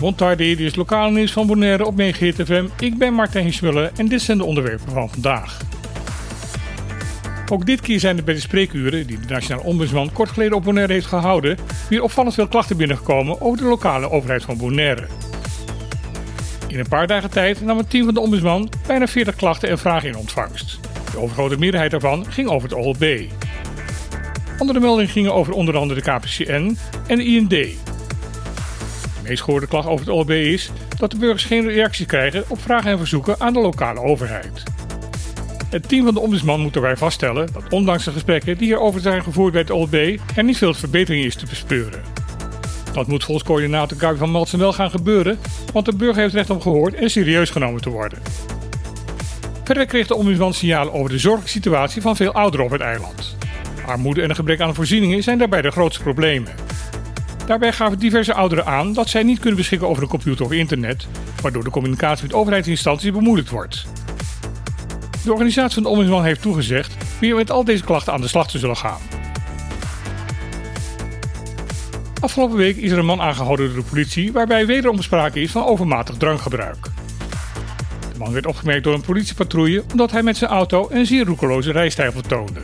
Montardi, dit is lokale nieuws van Bonaire op FM. Ik ben Martijn Schmuller en dit zijn de onderwerpen van vandaag. Ook dit keer zijn er bij de spreekuren, die de Nationaal Ombudsman kort geleden op Bonaire heeft gehouden, weer opvallend veel klachten binnengekomen over de lokale overheid van Bonaire. In een paar dagen tijd nam het team van de Ombudsman bijna 40 klachten en vragen in ontvangst. De overgrote meerderheid daarvan ging over het OLB. Andere meldingen gingen over onder andere de KPCN en de IND. De meest gehoorde klacht over het OLB is dat de burgers geen reactie krijgen op vragen en verzoeken aan de lokale overheid. Het team van de ombudsman moet erbij vaststellen dat ondanks de gesprekken die hierover zijn gevoerd bij het OLB er niet veel verbetering is te bespeuren. Dat moet volgens coördinator Gabi van Maltsen wel gaan gebeuren, want de burger heeft recht om gehoord en serieus genomen te worden. Verder kreeg de ombudsman signalen over de zorgelijke situatie van veel ouderen op het eiland. Armoede en een gebrek aan voorzieningen zijn daarbij de grootste problemen. Daarbij gaven diverse ouderen aan dat zij niet kunnen beschikken over een computer of internet, waardoor de communicatie met overheidsinstanties bemoeilijkt wordt. De organisatie van de ombudsman heeft toegezegd weer met al deze klachten aan de slag te zullen gaan. Afgelopen week is er een man aangehouden door de politie waarbij wederom sprake is van overmatig drankgebruik. De man werd opgemerkt door een politiepatrouille omdat hij met zijn auto een zeer roekeloze rijstijl vertoonde.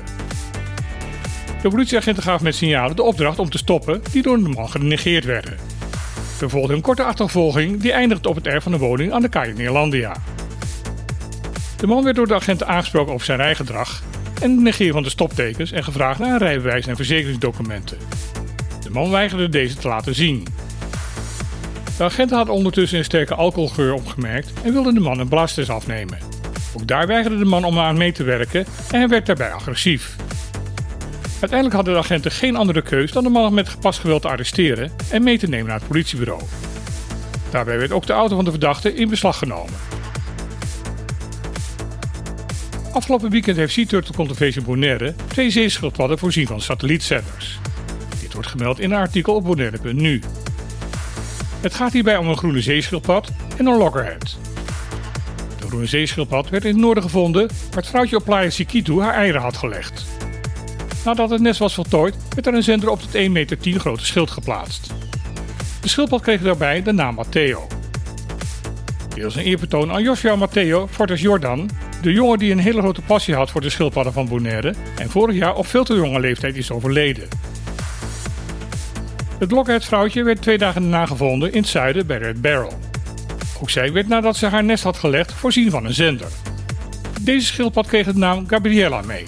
De politieagenten gaven met signalen de opdracht om te stoppen die door de man genegeerd werden. Er volgde een korte achtervolging die eindigde op het erf van de woning aan de kaai Neerlandia. De man werd door de agenten aangesproken op zijn rijgedrag en het negeren van de stoptekens en gevraagd naar een rijbewijs en verzekeringsdocumenten. De man weigerde deze te laten zien. De agenten hadden ondertussen een sterke alcoholgeur opgemerkt en wilden de man een blasters afnemen. Ook daar weigerde de man om aan mee te werken en hij werd daarbij agressief. Uiteindelijk hadden de agenten geen andere keus dan de man met gepast geweld te arresteren en mee te nemen naar het politiebureau. Daarbij werd ook de auto van de verdachte in beslag genomen. Afgelopen weekend heeft Sea Turtle Conservation Bonaire twee zeeschildpadden voorzien van satellietzenders. Dit wordt gemeld in een artikel op bonaire.nu. Het gaat hierbij om een groene zeeschildpad en een loggerhead. De groene zeeschildpad werd in het noorden gevonden waar het vrouwtje op Playa Sikitu haar eieren had gelegd. Nadat het nest was voltooid, werd er een zender op het 1,10 meter grote schild geplaatst. De schildpad kreeg daarbij de naam Matteo. Was een eerbetoon aan Joshua Matteo Fortes Jordan, de jongen die een hele grote passie had voor de schildpadden van Bonaire en vorig jaar op veel te jonge leeftijd is overleden. Het vrouwtje werd twee dagen daarna gevonden in het zuiden bij Red Barrel. Ook zij werd nadat ze haar nest had gelegd voorzien van een zender. Deze schildpad kreeg de naam Gabriella mee.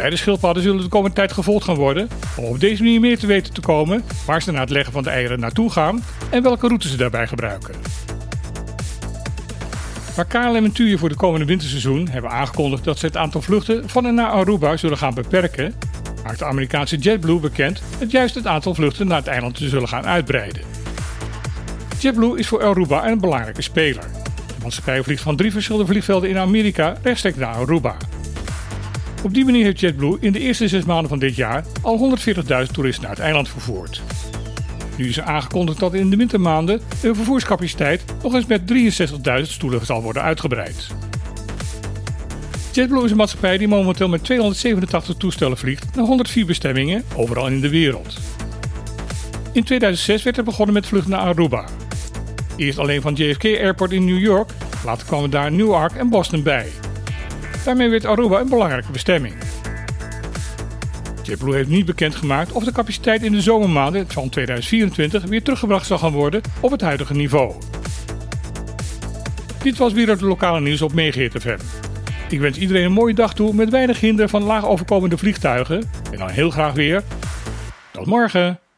De beide schildpadden zullen de komende tijd gevolgd gaan worden om op deze manier meer te weten te komen waar ze na het leggen van de eieren naartoe gaan en welke route ze daarbij gebruiken. Maar KLM en TUI voor de komende winterseizoen hebben aangekondigd dat ze het aantal vluchten van en naar Aruba zullen gaan beperken, maakt de Amerikaanse JetBlue bekend dat juist het aantal vluchten naar het eiland te zullen gaan uitbreiden. JetBlue is voor Aruba een belangrijke speler. De maatschappij vliegt van drie verschillende vliegvelden in Amerika rechtstreeks naar Aruba. Op die manier heeft JetBlue in de eerste zes maanden van dit jaar al 140.000 toeristen naar het eiland vervoerd. Nu is er aangekondigd dat in de wintermaanden de vervoerscapaciteit nog eens met 63.000 stoelen zal worden uitgebreid. JetBlue is een maatschappij die momenteel met 287 toestellen vliegt naar 104 bestemmingen overal in de wereld. In 2006 werd er begonnen met vluchten naar Aruba. Eerst alleen van JFK Airport in New York, later kwamen daar Newark en Boston bij. Daarmee werd Aruba een belangrijke bestemming. JetBlue heeft niet bekendgemaakt of de capaciteit in de zomermaanden van 2024 weer teruggebracht zal gaan worden op het huidige niveau. Dit was weer het lokale nieuws op Meegeert. Ik wens iedereen een mooie dag toe met weinig hinder van laag overkomende vliegtuigen en dan heel graag weer. Tot morgen!